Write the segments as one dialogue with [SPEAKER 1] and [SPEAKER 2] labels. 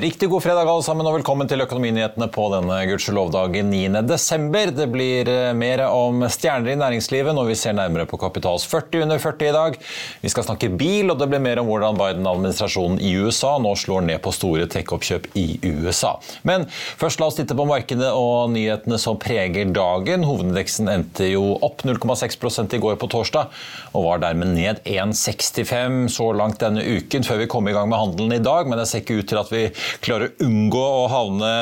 [SPEAKER 1] Riktig god fredag alle sammen, og velkommen til Økonominyhetene på denne gudskjelovdagen 9.12. Det blir eh, mer om stjerner i næringslivet når vi ser nærmere på Kapitals 40 under 40 i dag. Vi skal snakke bil, og det blir mer om hvordan Biden-administrasjonen i USA nå slår ned på store tech-oppkjøp i USA. Men først la oss titte på markedet og nyhetene som preger dagen. Hovedindeksen endte jo opp 0,6 i går på torsdag, og var dermed ned 1,65 så langt denne uken før vi kom i gang med handelen i dag. men det ser ikke ut til at vi klarer å unngå å havne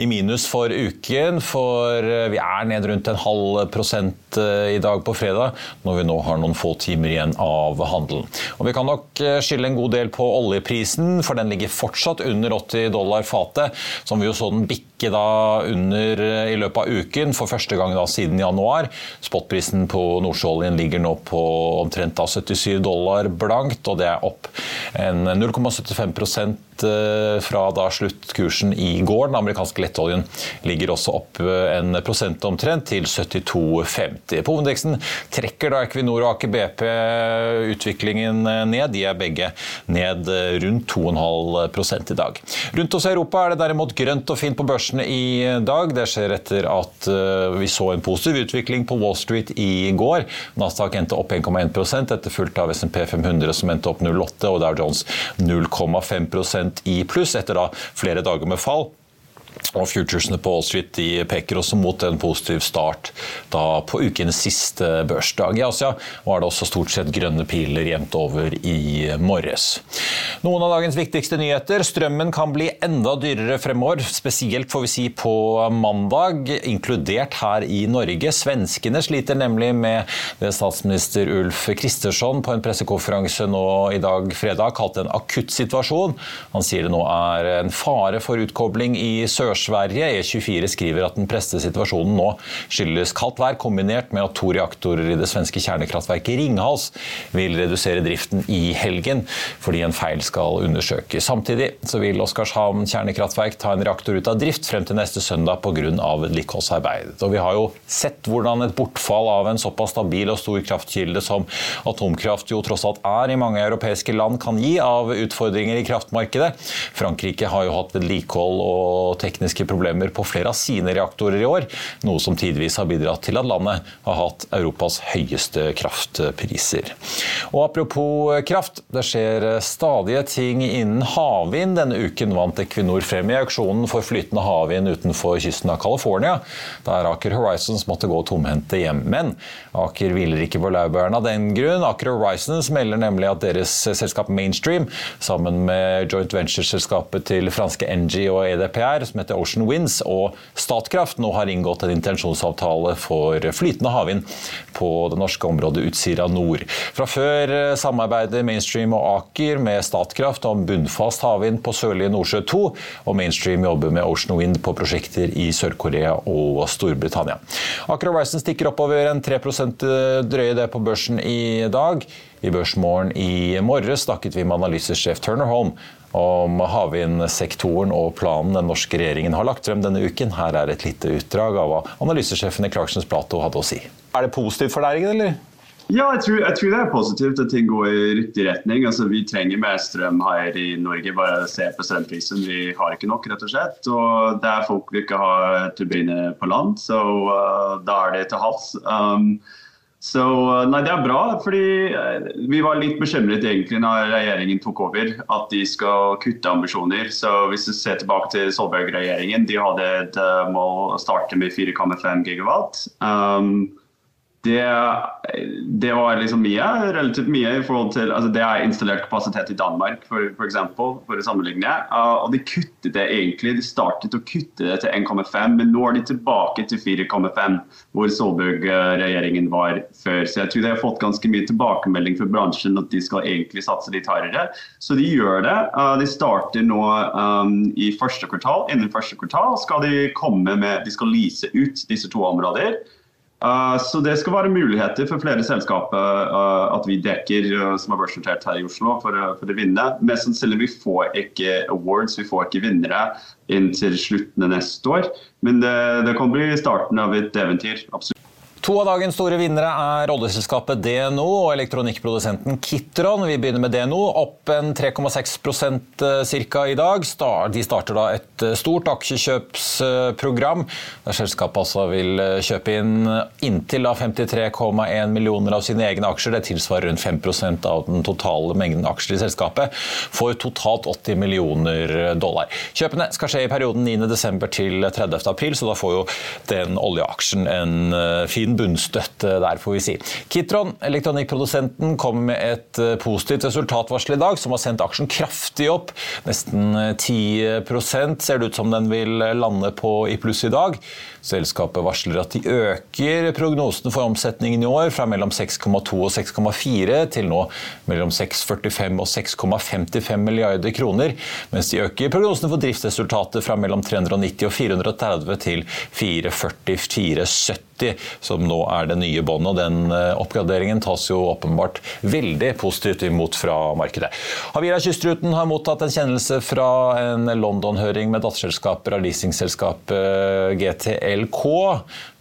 [SPEAKER 1] i minus for uken. For eh, vi er ned rundt en halv prosent eh, i dag på fredag, når vi nå har noen få timer igjen av handelen. Og vi kan nok eh, skylde en god del på oljeprisen, for den ligger fortsatt under 80 dollar fatet, som vi jo så den bikke da under i løpet av uken, for første gang da siden januar. Spotprisen på nordsjøoljen ligger nå på omtrent da 77 dollar blankt, og det er opp en 0,75 Eh, fra da sluttkursen i går. Den amerikanske lettoljen ligger også opp eh, en prosent omtrent, til 72,50. På hovedindeksen trekker da Equinor og Aker BP utviklingen ned. De er begge ned rundt 2,5 i dag. Rundt oss i Europa er det derimot grønt og fint på børsene i dag. Det skjer etter at eh, vi så en positiv utvikling på Wall Street i går. Nasdaq endte opp 1,1% etterfulgt av SMP 500 som endte opp 0,8 og Dow Jones 0,5 i pluss etter da flere dager med fall. Og Futuresene på Wall Street de peker også mot en positiv start da på ukens siste børsdag. I Asia var det også stort sett grønne piler jevnt over i morges. Noen av dagens viktigste nyheter. Strømmen kan bli enda dyrere fremover, spesielt får vi si på mandag, inkludert her i Norge. Svenskene sliter nemlig med det statsminister Ulf Kristersson på en pressekonferanse nå i dag fredag kalte en akuttsituasjon. Han sier det nå er en fare for utkobling i Sør Sør-Sverige. E24 skriver at den preste situasjonen nå skyldes kaldt vær kombinert med at to reaktorer i det svenske kjernekraftverket Ringhals vil redusere driften i helgen fordi en feil skal undersøkes. Samtidig så vil Oskarshamn kjernekraftverk ta en reaktor ut av drift frem til neste søndag pga. vedlikeholdsarbeid. Og vi har jo sett hvordan et bortfall av en såpass stabil og stor kraftkilde som atomkraft jo tross alt er i mange europeiske land, kan gi av utfordringer i kraftmarkedet. Frankrike har jo hatt vedlikehold og teknisk tekniske problemer på flere av sine reaktorer i år, noe som tidvis har bidratt til at landet har hatt Europas høyeste kraftpriser. Og Apropos kraft, det skjer stadige ting innen havvind. Denne uken vant Equinor frem i auksjonen for flytende havvind utenfor kysten av California, der Aker Horizons måtte gå tomhendte hjem. Men Aker hviler ikke på laurbærene av den grunn. Aker Horizons melder nemlig at deres selskap Mainstream, sammen med joint venture-selskapet til franske NG og EDPR, som heter Ocean Winds, og Statkraft nå har inngått en intensjonsavtale for flytende havvind på det norske området Utsira nord. Fra før eh, samarbeider Mainstream og Aker med Statkraft om bunnfast havvind på sørlige Nordsjø 2, og Mainstream jobber med Ocean Wind på prosjekter i Sør-Korea og Storbritannia. Aker Horizon stikker oppover en 3 eh, drøye det på børsen i dag. I Børsmorgen i morges snakket vi med analysesjef Turner Holm om havvindsektoren og planen den norske regjeringen har lagt frem denne uken. Her er et lite utdrag av hva analysesjefen i Clarksons Plato hadde å si. Er det positivt for næringen, eller?
[SPEAKER 2] Ja, jeg tror, jeg tror, det er positivt at ting går i riktig retning. Altså, vi trenger mer strøm her i Norge. Bare se på strømprisen. Vi har ikke nok, rett og slett. Og det er folk vi ikke har turbiner på land, så uh, da er det til havs. Um, så eh, nei, Det er bra, fordi eh, vi var litt bekymret egentlig når regjeringen tok over, at de skal kutte ambisjoner. Så Hvis du ser tilbake til Solberg-regjeringen, de hadde et eh, mål å starte med 4,5 gigawatt. Um, det, det, var liksom mye, relativt mye i forhold til altså Det er installert kapasitet i Danmark, for, for eksempel, for å sammenligne. Uh, og de kuttet det egentlig. De startet å kutte det til 1,5, men nå er de tilbake til 4,5, hvor Solberg-regjeringen var før. Så jeg tror de har fått ganske mye tilbakemelding fra bransjen at de skal egentlig satse litt hardere. Så de gjør det. Uh, de starter nå um, i første kvartal. Innen første kvartal skal de komme med De skal lease ut disse to områder. Uh, så det skal være muligheter for flere selskaper uh, at vi dekker uh, som er børsnotert her i Oslo for, for å vinne. Mest sannsynlig vi får ikke awards, vi får ikke vinnere inntil slutten av neste år. Men det, det kan bli starten av et eventyr. absolutt.
[SPEAKER 1] To av dagens store vinnere er oljeselskapet DNO og elektronikkprodusenten Kitron. Vi begynner med DNO, opp en 3,6 eh, ca. i dag. De starter da et eh, stort aksjekjøpsprogram, der selskapet altså vil eh, kjøpe inn inntil 53,1 millioner av sine egne aksjer. Det tilsvarer rundt 5% av den totale mengden aksjer i selskapet, for totalt 80 millioner dollar. Kjøpene skal skje i perioden 9.12. til 30.4, så da får jo den oljeaksjen en fin bunnstøtte der, får vi si. Kitron, elektronikkprodusenten, kom med et eh, positivt resultatvarsel i dag, som har sendt aksjen kraftig opp. Nesten 10 eh, ser det ut som den vil lande på i pluss i dag. Selskapet varsler at de øker prognosene for omsetningen i år fra mellom 6,2 og 6,4 til nå mellom 6,45 og 6,55 milliarder kroner, mens de øker prognosene for driftsresultatet fra mellom 390 og 430 til 440-470 som nå er det nye båndet. Den eh, oppgraderingen tas jo åpenbart veldig positivt imot fra markedet. Havila Kystruten har mottatt en kjennelse fra en London-høring med datterselskaper av leasingselskapet GTL LK,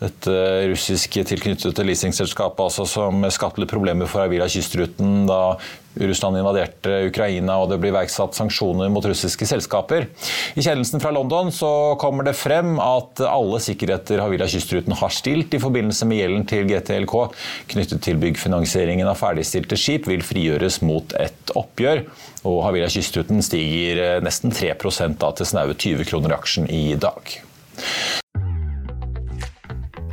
[SPEAKER 1] dette russiske tilknyttede leasingselskapet altså, som skapte problemer for Avila Kystruten da Russland invaderte Ukraina og det ble iverksatt sanksjoner mot russiske selskaper. I kjennelsen fra London så kommer det frem at alle sikkerheter Havila Kystruten har stilt i forbindelse med gjelden til GTLK knyttet til byggfinansieringen av ferdigstilte skip, vil frigjøres mot et oppgjør. Og Havila Kystruten stiger nesten 3 da til snaue 20 kroner aksjen i dag.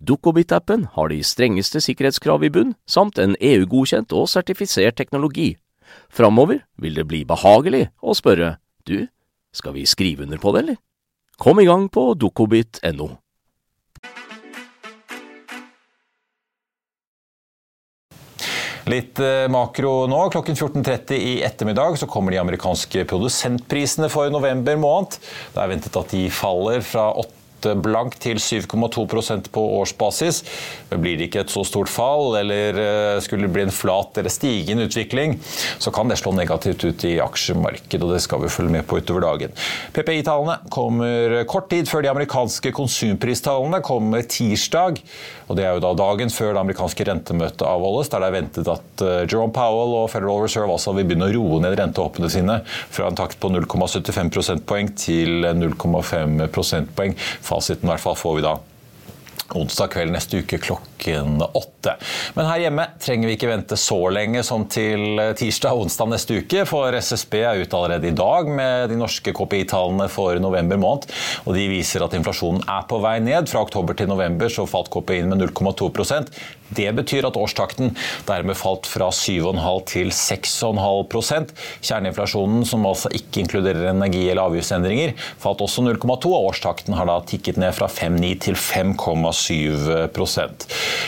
[SPEAKER 3] Dukkobit-appen har de strengeste sikkerhetskrav i bunn, samt en EU-godkjent og sertifisert teknologi. Framover vil det bli behagelig å spørre du, skal vi skrive under på det, eller? Kom i gang på dukkobit.no.
[SPEAKER 1] Litt eh, makro nå. Klokken 14.30 i ettermiddag så kommer de amerikanske produsentprisene for november måned. Det er ventet at de faller fra 8 blankt til 7,2% på årsbasis. Blir det ikke et så stort fall, eller eh, skulle det bli en flat eller stigende utvikling, så kan det slå negativt ut i aksjemarkedet, og det skal vi følge med på utover dagen. PPI-tallene kommer kort tid før de amerikanske konsumpristallene kommer tirsdag. og Det er jo da dagen før det amerikanske rentemøtet avholdes, der det er ventet at eh, Jerome Powell og Federal Reserve altså vil begynne å roe ned rentehoppene sine fra en takt på 0,75 prosentpoeng til 0,5 prosentpoeng Fasiten i hvert fall får vi da onsdag kveld neste uke klokken åtte. Men her hjemme trenger vi ikke vente så lenge som til tirsdag-onsdag neste uke, for SSB er ute allerede i dag med de norske KPI-tallene for november måned. og De viser at inflasjonen er på vei ned. Fra oktober til november så falt KPI-en med 0,2 det betyr at årstakten dermed falt fra 7,5 til 6,5% Kjerneinflasjonen, som altså ikke inkluderer energi- eller avgiftsendringer, falt også 0,2, og årstakten har da tikket ned fra 5,9 til 5,7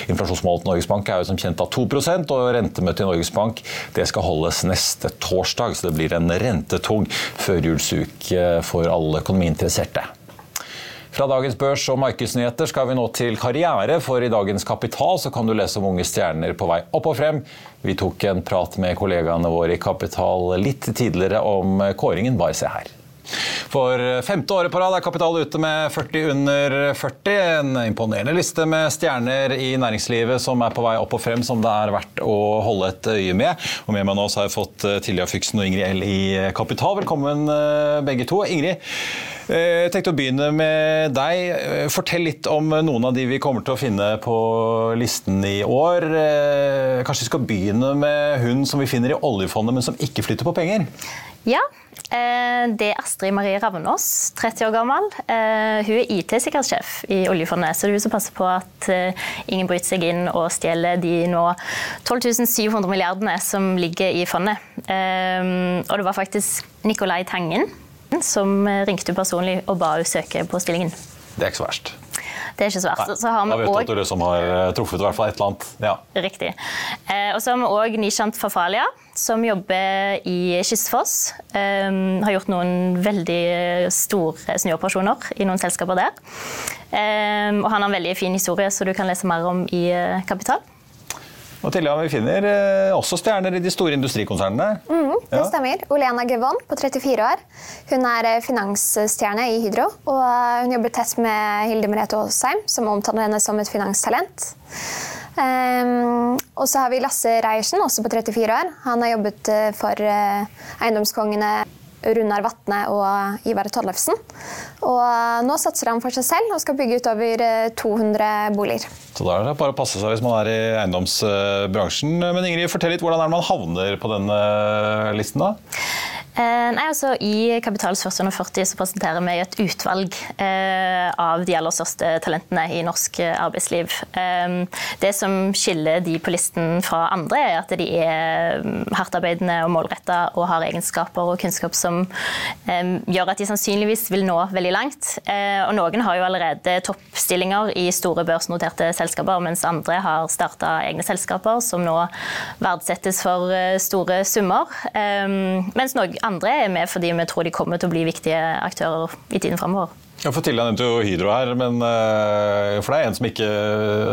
[SPEAKER 1] Inflasjonsmålet til Norges Bank er jo som kjent av 2 og rentemøtet i Norges Bank det skal holdes neste torsdag, så det blir en rentetung førjulsuke for alle økonomiinteresserte. Fra dagens børs og markedsnyheter skal vi nå til karriere, for i dagens Kapital så kan du lese om unge stjerner på vei opp og frem. Vi tok en prat med kollegaene våre i Kapital litt tidligere om kåringen. Bare se her. For femte året på rad er Kapital ute med 40 under 40. En imponerende liste med stjerner i næringslivet som er på vei opp og frem, som det er verdt å holde et øye med. Og med meg nå har jeg fått eh, Tilja Fyksen og Ingrid L i Kapital. Velkommen eh, begge to. Ingrid, eh, jeg tenkte å begynne med deg. Fortell litt om noen av de vi kommer til å finne på listen i år. Kanskje vi skal begynne med hun som vi finner i oljefondet, men som ikke flytter på penger?
[SPEAKER 4] Ja, Eh, det er Astrid Marie Ravnås, 30 år gammel. Eh, hun er IT-sikkerhetssjef i oljefondet, så det er hun som passer på at eh, ingen bryter seg inn og stjeler de nå 12 700 milliardene som ligger i fondet. Og det var faktisk Nicolai Tangen som ringte personlig og ba henne søke på stillingen.
[SPEAKER 1] Det er ikke så verst.
[SPEAKER 4] Det er ikke så verst. Så har
[SPEAKER 1] vi da vet du at du som har truffet i hvert fall et eller annet. Ja.
[SPEAKER 4] Riktig. Og så har vi òg Nishant Fafalia som jobber i Kystfoss. Um, har gjort noen veldig store snuoperasjoner i noen selskaper der. Og han har en veldig fin historie, så du kan lese mer om i Kapital.
[SPEAKER 1] Og Tilja, Vi finner eh, også stjerner i de store industrikonsernene.
[SPEAKER 5] Mm, det ja. stemmer. Olena Gevon på 34 år. Hun er eh, finansstjerne i Hydro. Og hun jobber tett med Hilde Merete Aasheim, som omtaler henne som et finanstalent. Um, og så har vi Lasse Reiersen, også på 34 år. Han har jobbet for eiendomskongene Runar Vatne og Ivar Tollefsen. Og uh, nå satser han for seg selv og skal bygge ut over 200 boliger.
[SPEAKER 1] Så da er det bare å passe seg hvis man er i eiendomsbransjen. Men Ingrid, fortell litt, hvordan er det man havner på denne listen? da?
[SPEAKER 4] Eh, nei, altså, I Kapitals 40 så presenterer vi et utvalg eh, av de aller største talentene i norsk eh, arbeidsliv. Eh, det som skiller de på listen fra andre, er at de er mm, hardtarbeidende og målretta og har egenskaper og kunnskap som eh, gjør at de sannsynligvis vil nå veldig langt. Eh, og noen har jo allerede toppstillinger i store børsnoterte selskaper, mens andre har starta egne selskaper som nå verdsettes for store summer. mens noen andre er med fordi vi tror de kommer til å bli viktige aktører i tiden framover.
[SPEAKER 1] Ja, for Tilda nevnte jo Hydro her, men uh, for det er en som, ikke,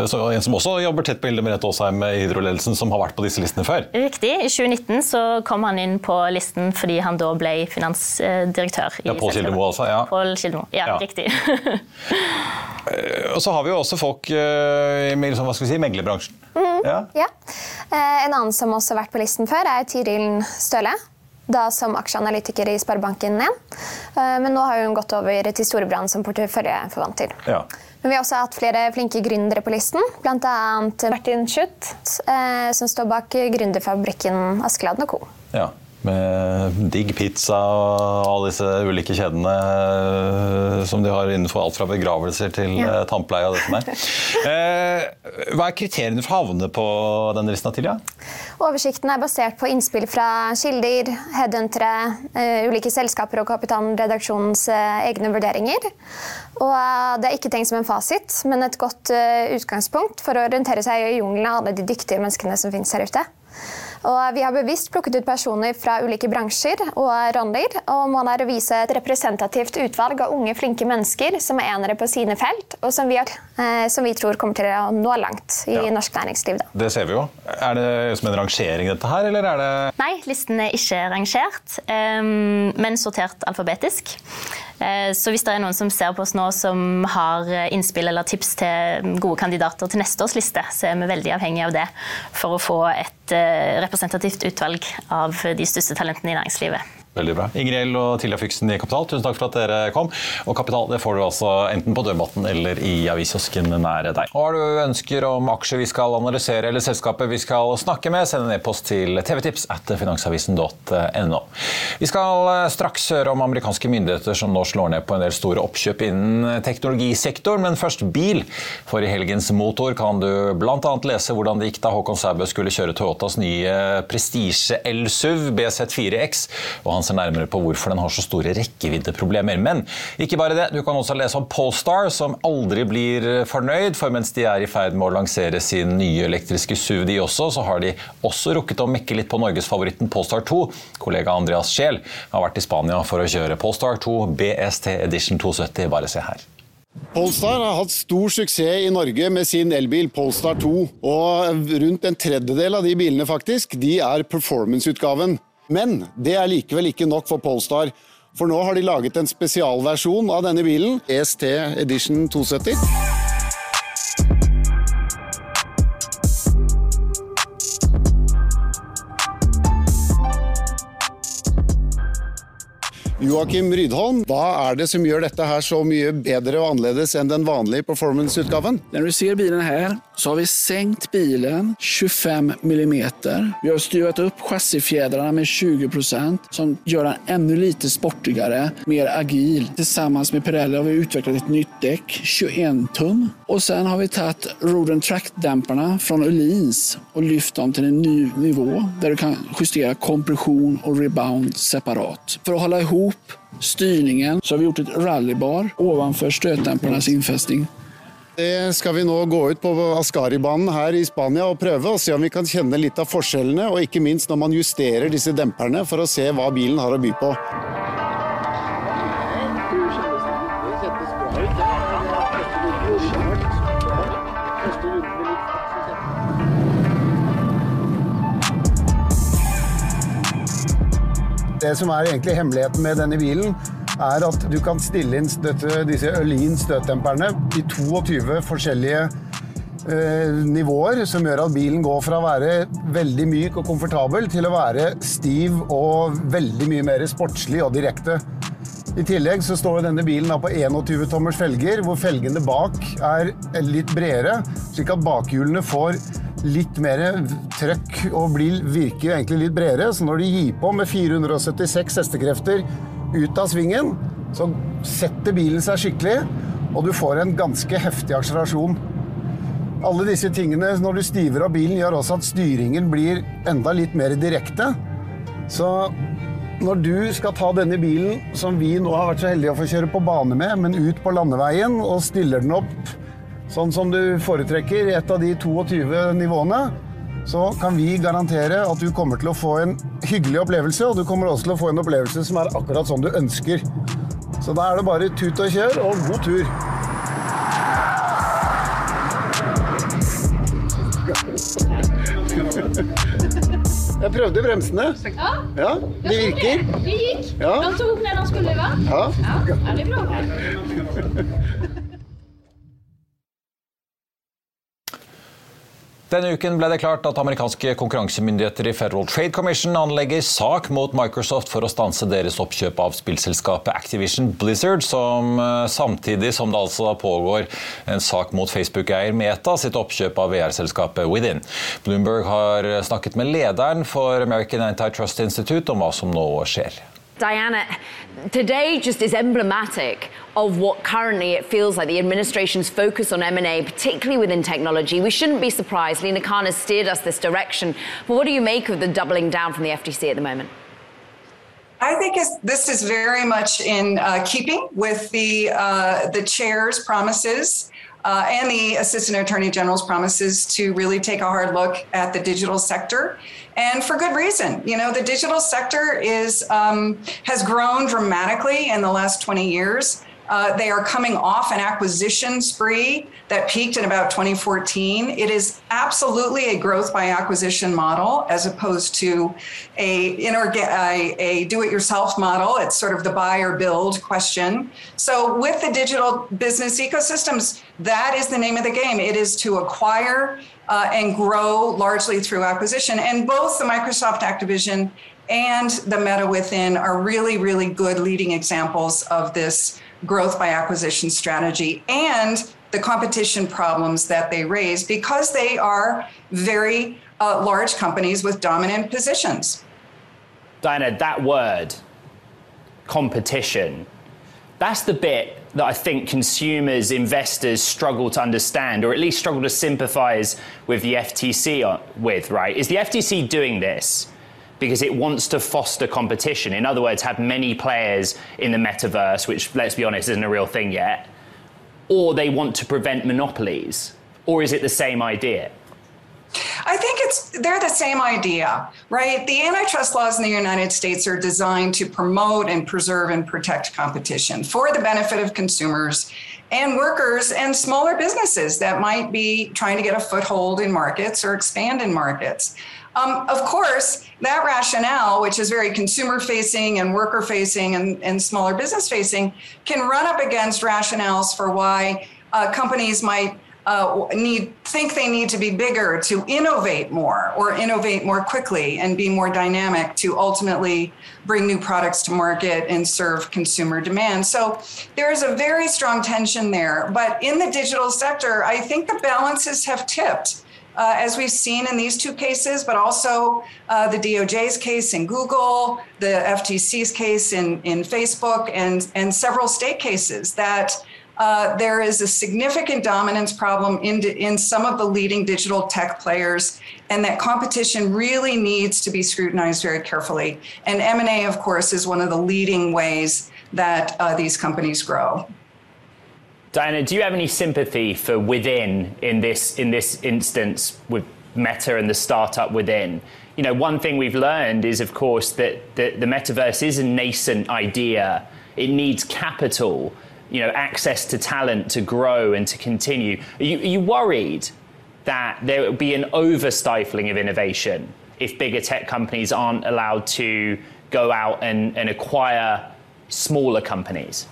[SPEAKER 1] en som også jobber tett på Hilde Merete Aasheim i Hydro-ledelsen, som har vært på disse listene før.
[SPEAKER 4] Riktig. I 2019 så kom han inn på listen fordi han da ble finansdirektør.
[SPEAKER 1] ja, Pål Kildemo altså? Ja.
[SPEAKER 4] Pål Kildemo, ja, ja. riktig.
[SPEAKER 1] Eh, og så har vi jo også folk uh, i liksom, hva skal vi si, meglerbransjen.
[SPEAKER 5] Mm, ja. ja. En annen som også har vært på listen før, er Tiril Støle da som aksjeanalytiker i Sparebanken 1. Eh, men nå har hun gått over til Storebrand som porteføljeforvalter. Ja. Men vi har også hatt flere flinke gründere på listen, bl.a. Martin Schutt, eh, som står bak gründerfabrikken Askeladden Co.
[SPEAKER 1] Ja med digg pizza og alle disse ulike kjedene eh, som de har innenfor alt fra begravelser til ja. Eh, tannpleie og det som er. Eh, hva er kriteriene for å havne på denne listen? Tilja?
[SPEAKER 5] Oversikten er basert på innspill fra kilder, headhuntere, ulike selskaper og Kapitalredaksjonens egne vurderinger. Og det er ikke tenkt som en fasit, men et godt utgangspunkt for å orientere seg i jungelen av alle de dyktige menneskene som finnes her ute. Og vi har bevisst plukket ut personer fra ulike bransjer og roller, og målet er å vise et representativt utvalg av unge, flinke mennesker som er enere på sine felt, og som vi, har, eh, som vi tror kommer til å nå langt i ja. norsk næringsliv. Da.
[SPEAKER 1] Det ser vi jo. Er det som en rangering, dette her, eller er det
[SPEAKER 4] Nei, listen er ikke rangert, um, men sortert alfabetisk. Eh, så hvis det er noen som ser på oss nå som har innspill eller tips til gode kandidater til neste års liste, så er vi veldig avhengig av det for å få et eh, representativt utvalg av de største talentene i næringslivet.
[SPEAKER 1] Veldig bra. Ingrid og Tilja Fyksen i Kapital, tusen takk for at dere kom. Og Kapital det får du altså enten på dørmatten eller i aviskiosken nære deg. Og har du ønsker om aksjer vi skal analysere eller selskapet vi skal snakke med, send en e-post til tvtips at finansavisen.no. Vi skal eh, straks høre om amerikanske myndigheter som nå slår ned på en del store oppkjøp innen teknologisektoren, men først bil. For i helgens motor kan du bl.a. lese hvordan det gikk da Håkon Sæbø skulle kjøre Toyotas nye prestisje elsuv BZ4X. og han ser nærmere på hvorfor den har så store rekkeviddeproblemer. Men ikke bare det, du kan også lese om Polestar, som aldri blir fornøyd. For mens de er i ferd med å lansere sin nye elektriske SUV, de også, så har de også rukket å mekke litt på norgesfavoritten Polestar 2. Kollega Andreas Scheel har vært i Spania for å kjøre Polestar 2 BST Edition 270. Bare se her.
[SPEAKER 6] Polestar har hatt stor suksess i Norge med sin elbil Polestar 2. Og rundt en tredjedel av de bilene faktisk, de er performance-utgaven. Men det er likevel ikke nok for Polestar. For nå har de laget en spesialversjon av denne bilen, EST Edition 270. Joakim Rydholm, hva er det som gjør dette her så mye bedre og annerledes enn den vanlige performance-utgaven?
[SPEAKER 7] Når du ser bilen her, så har vi senkt bilen 25 millimeter. Vi har stuet opp chassifjädrarna med 20% som gjør den enda litt sportigere, mer agil. Sammen med Pirelli har vi utviklet et nytt dekk, 21 tum. Og så har vi tatt Roden track-demperne fra Ulins og lyft dem til en ny nivå, der du kan justere kompresjon og rebound separat. For å holde ihop styrningen så har vi gjort et rallybar ovenfor støtdempernes innfesting.
[SPEAKER 6] Det skal vi nå gå ut på Ascari-banen her i Spania og prøve og se om vi kan kjenne litt av forskjellene, og ikke minst når man justerer disse demperne for å se hva bilen har å by på. Det som er egentlig hemmeligheten med denne bilen, er at du kan stille inn dette, disse Ølin støtdemperne i 22 forskjellige eh, nivåer, som gjør at bilen går fra å være veldig myk og komfortabel til å være stiv og veldig mye mer sportslig og direkte. I tillegg så står denne bilen på 21 tommers felger, hvor felgene bak er litt bredere, slik at bakhjulene får litt mer trøkk og blir, virker egentlig litt bredere. Så når de gir på med 476 hestekrefter ut av svingen, så setter bilen seg skikkelig, og du får en ganske heftig akselerasjon. Alle disse tingene når du stiver av bilen, gjør også at styringen blir enda litt mer direkte. Så når du skal ta denne bilen, som vi nå har vært så heldige å få kjøre på bane med, men ut på landeveien og stiller den opp sånn som du foretrekker et av de 22 nivåene, så kan vi garantere at du kommer til å få en hyggelig opplevelse, og du kommer også til å få en opplevelse som er akkurat sånn du ønsker. Så da er det bare tut og kjør, og god tur. Jeg prøvde bremsene. Ja. ja de virker.
[SPEAKER 8] De gikk. Ja. De tok ned de skulle, va? Ja. ja. ja det er bra.
[SPEAKER 1] Denne uken ble det klart at amerikanske konkurransemyndigheter i Federal Trade Commission anlegger sak mot Microsoft for å stanse deres oppkjøp av spillselskapet Activision Blizzard, som eh, samtidig som det altså pågår en sak mot Facebook-eier Meta sitt oppkjøp av VR-selskapet Within. Bloomberg har snakket med lederen for American Antitrust Institute om hva som nå skjer.
[SPEAKER 9] Diana, today just is emblematic of what currently it feels like the administration's focus on M&A, particularly within technology. We shouldn't be surprised. Lena Khan has steered us this direction. But what do you make of the doubling down from the FTC at the moment?
[SPEAKER 10] I think this is very much in uh, keeping with the uh, the chair's promises uh, and the Assistant Attorney General's promises to really take a hard look at the digital sector, and for good reason. You know, the digital sector is um, has grown dramatically in the last 20 years. Uh, they are coming off an acquisition spree that peaked in about 2014. It is absolutely a growth by acquisition model as opposed to a, a, a do-it-yourself model. It's sort of the buy or build question. So with the digital business ecosystems, that is the name of the game. It is to acquire uh, and grow largely through acquisition. And both the Microsoft Activision and the Meta Within are really, really good leading examples of this growth by acquisition strategy and the competition problems that they raise because they are very uh, large companies with dominant positions.
[SPEAKER 11] Diana, that word, competition, that's the bit that I think consumers, investors struggle to understand, or at least struggle to sympathize with the FTC with, right? Is the FTC doing this because it wants to foster competition. In other words, have many players in the metaverse, which, let's be honest, isn't a real thing yet. Or they want to prevent monopolies. Or is it the same idea?
[SPEAKER 10] I think it's they're the same idea, right? The antitrust laws in the United States are designed to promote and preserve and protect competition for the benefit of consumers and workers and smaller businesses that might be trying to get a foothold in markets or expand in markets. Um, of course, that rationale, which is very consumer facing and worker facing and, and smaller business facing, can run up against rationales for why uh, companies might uh, need think they need to be bigger to innovate more or innovate more quickly and be more dynamic to ultimately bring new products to market and serve consumer demand. So there is a very strong tension there. But in the digital sector, I think the balances have tipped. Uh, as we've seen in these two cases, but also uh, the DOJ's case in Google, the FTC's case in, in Facebook, and, and several state cases that uh, there is a significant dominance problem in, in some of the leading digital tech players, and that competition really needs to be scrutinized very carefully. And M&A, of course, is one of the leading ways that uh, these companies grow.
[SPEAKER 11] Diana, do you have any sympathy for within in this in this instance with Meta and the startup within? You know, one thing we've learned is, of course, that the, the metaverse is a nascent idea. It needs capital you know, access to talent to grow and to continue. Are you, are you worried that there will be an over stifling of innovation if bigger tech companies aren't allowed to go out and, and acquire smaller companies?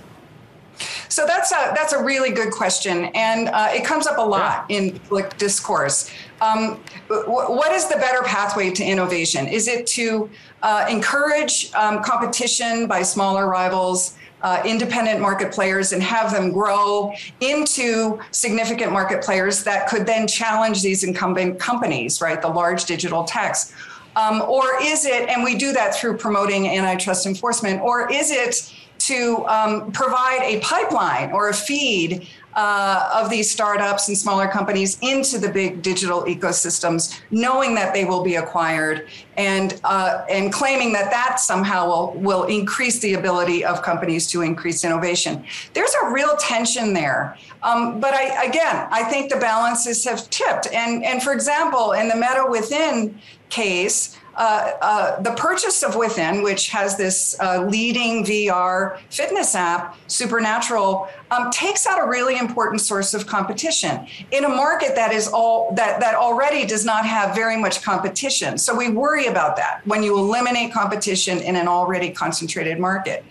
[SPEAKER 10] So that's a that's a really good question, and uh, it comes up a lot yeah. in public discourse. Um, what is the better pathway to innovation? Is it to uh, encourage um, competition by smaller rivals? uh, independent market players and have them grow into significant market players that could then challenge these incumbent companies, right? The large digital techs. Um, or is it, and we do that through promoting antitrust enforcement, or is it to um, provide a pipeline or a feed uh, of these startups and smaller companies into the big digital ecosystems, knowing that they will be acquired and uh, and claiming that that somehow will will increase the ability of companies to increase innovation. There's a real tension there. Um, but I, again, I think the balances have tipped. And and for example, in the Meta Within case. Uh, uh, the purchase of Within, which has this uh, leading VR fitness app, Supernatural, um, takes out a really important source of competition in a market that is all that that already does not have very much competition. So we worry about that when you eliminate competition in an already concentrated market.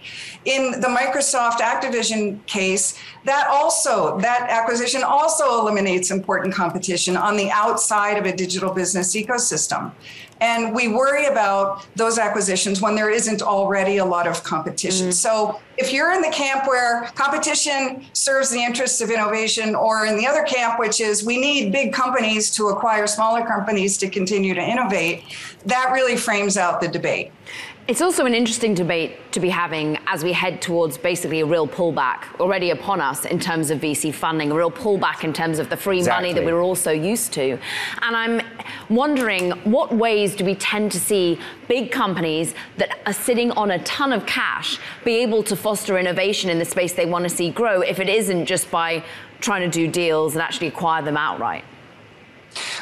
[SPEAKER 10] In the Microsoft Activision case, that also that acquisition also eliminates important competition on the outside of a digital business ecosystem. And we worry about those acquisitions when there isn't already a lot of competition. Mm. So if you're in the camp where competition serves the interests of innovation, or in the other camp, which is we need big companies to acquire smaller companies to continue to innovate, that really frames out the debate.
[SPEAKER 9] It's also an interesting debate to be having as we head towards basically a real pullback already upon us in terms of VC funding, a real pullback in terms of the free exactly. money that we were all so used to. And I'm wondering what ways do we tend to see big companies that are sitting on a ton of cash be able to foster innovation in the space they want to see grow if it isn't just by trying to do deals and actually acquire them outright?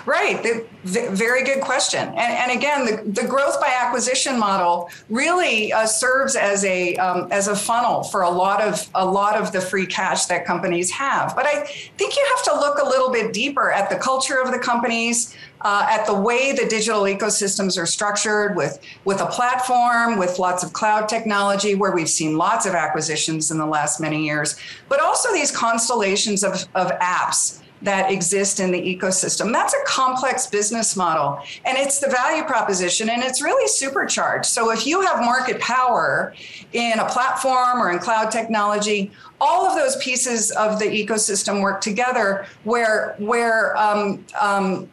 [SPEAKER 10] Right. The, the, very good question. And, and again, the, the, growth by acquisition model really uh, serves as a um, as a funnel for a lot of a lot of the free cash that companies have. But I think you have to look a little bit deeper at the culture of the companies, uh, at the way the digital ecosystems are structured with with a platform with lots of cloud technology where we've seen lots of acquisitions in the last many years but also these constellations of, of apps that exist in the ecosystem. That's a complex business model and it's the value proposition and it's really supercharged. So if you have market power in a platform or in cloud technology, all of those pieces of the ecosystem work together where where um, um,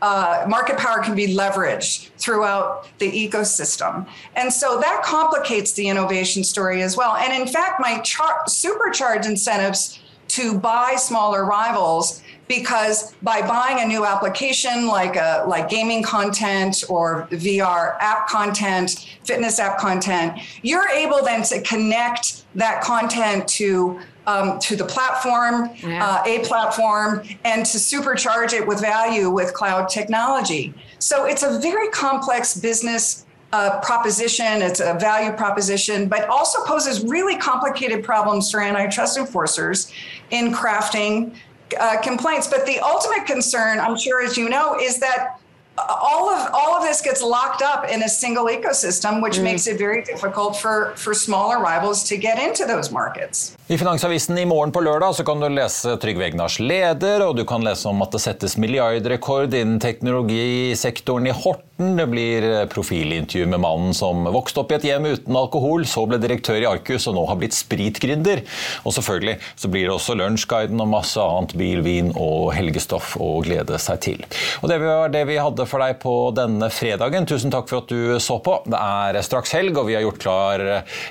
[SPEAKER 10] uh, market power can be leveraged throughout the ecosystem. And so that complicates the innovation story as well. And in fact, my char- supercharge incentives to buy smaller rivals because by buying a new application like a like gaming content or VR app content, fitness app content, you're able then to connect that content to um, to the platform, yeah. uh, a platform, and to supercharge it with value with cloud technology. So it's a very complex business uh, proposition, it's a value proposition, but also poses really complicated problems for antitrust enforcers in crafting uh, complaints. But the ultimate concern, I'm sure, as you know, is that all of all of this gets locked up in a single ecosystem, which mm. makes it very difficult for, for smaller rivals to get into those markets.
[SPEAKER 1] I Finansavisen i morgen på lørdag så kan du lese Trygve Egnars leder, og du kan lese om at det settes milliardrekord innen teknologisektoren i Horten. Det blir profilintervju med mannen som vokste opp i et hjem uten alkohol, så ble direktør i Arcus og nå har blitt spritgründer. Og selvfølgelig så blir det også lunsjguiden og masse annet bil, vin og helgestoff å glede seg til. Og Det var det vi hadde for deg på denne fredagen. Tusen takk for at du så på. Det er straks helg, og vi har gjort klar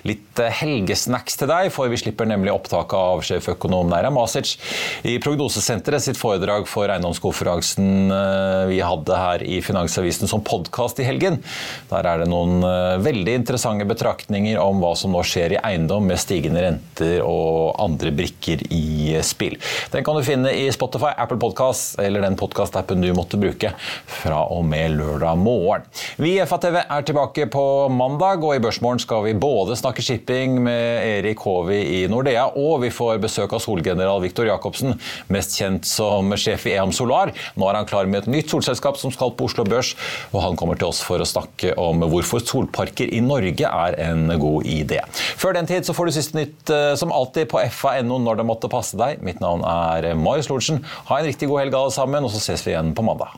[SPEAKER 1] litt helgesnacks til deg, for vi slipper nemlig nemlig opptaket av sjeføkonom Neira Masic i Prognosesenteret sitt foredrag for eiendomskonferansen eh, vi hadde her i Finansavisen som podkast i helgen. Der er det noen eh, veldig interessante betraktninger om hva som nå skjer i eiendom med stigende renter og andre brikker i spill. Den kan du finne i Spotify, Apple Podcast eller den podkastappen du måtte bruke fra og med lørdag morgen. Vi i FATV er tilbake på mandag, og i Børsmorgen skal vi både snakke shipping med Erik Håvi i Nordea og vi får besøk av solgeneral Viktor Jacobsen, mest kjent som sjef i EAM Solar. Nå er han klar med et nytt solselskap som skal på Oslo Børs, og han kommer til oss for å snakke om hvorfor solparker i Norge er en god idé. Før den tid så får du siste nytt eh, som alltid på fa.no når det måtte passe deg. Mitt navn er Marius Lorentzen. Ha en riktig god helg alle sammen, og så ses vi igjen på mandag.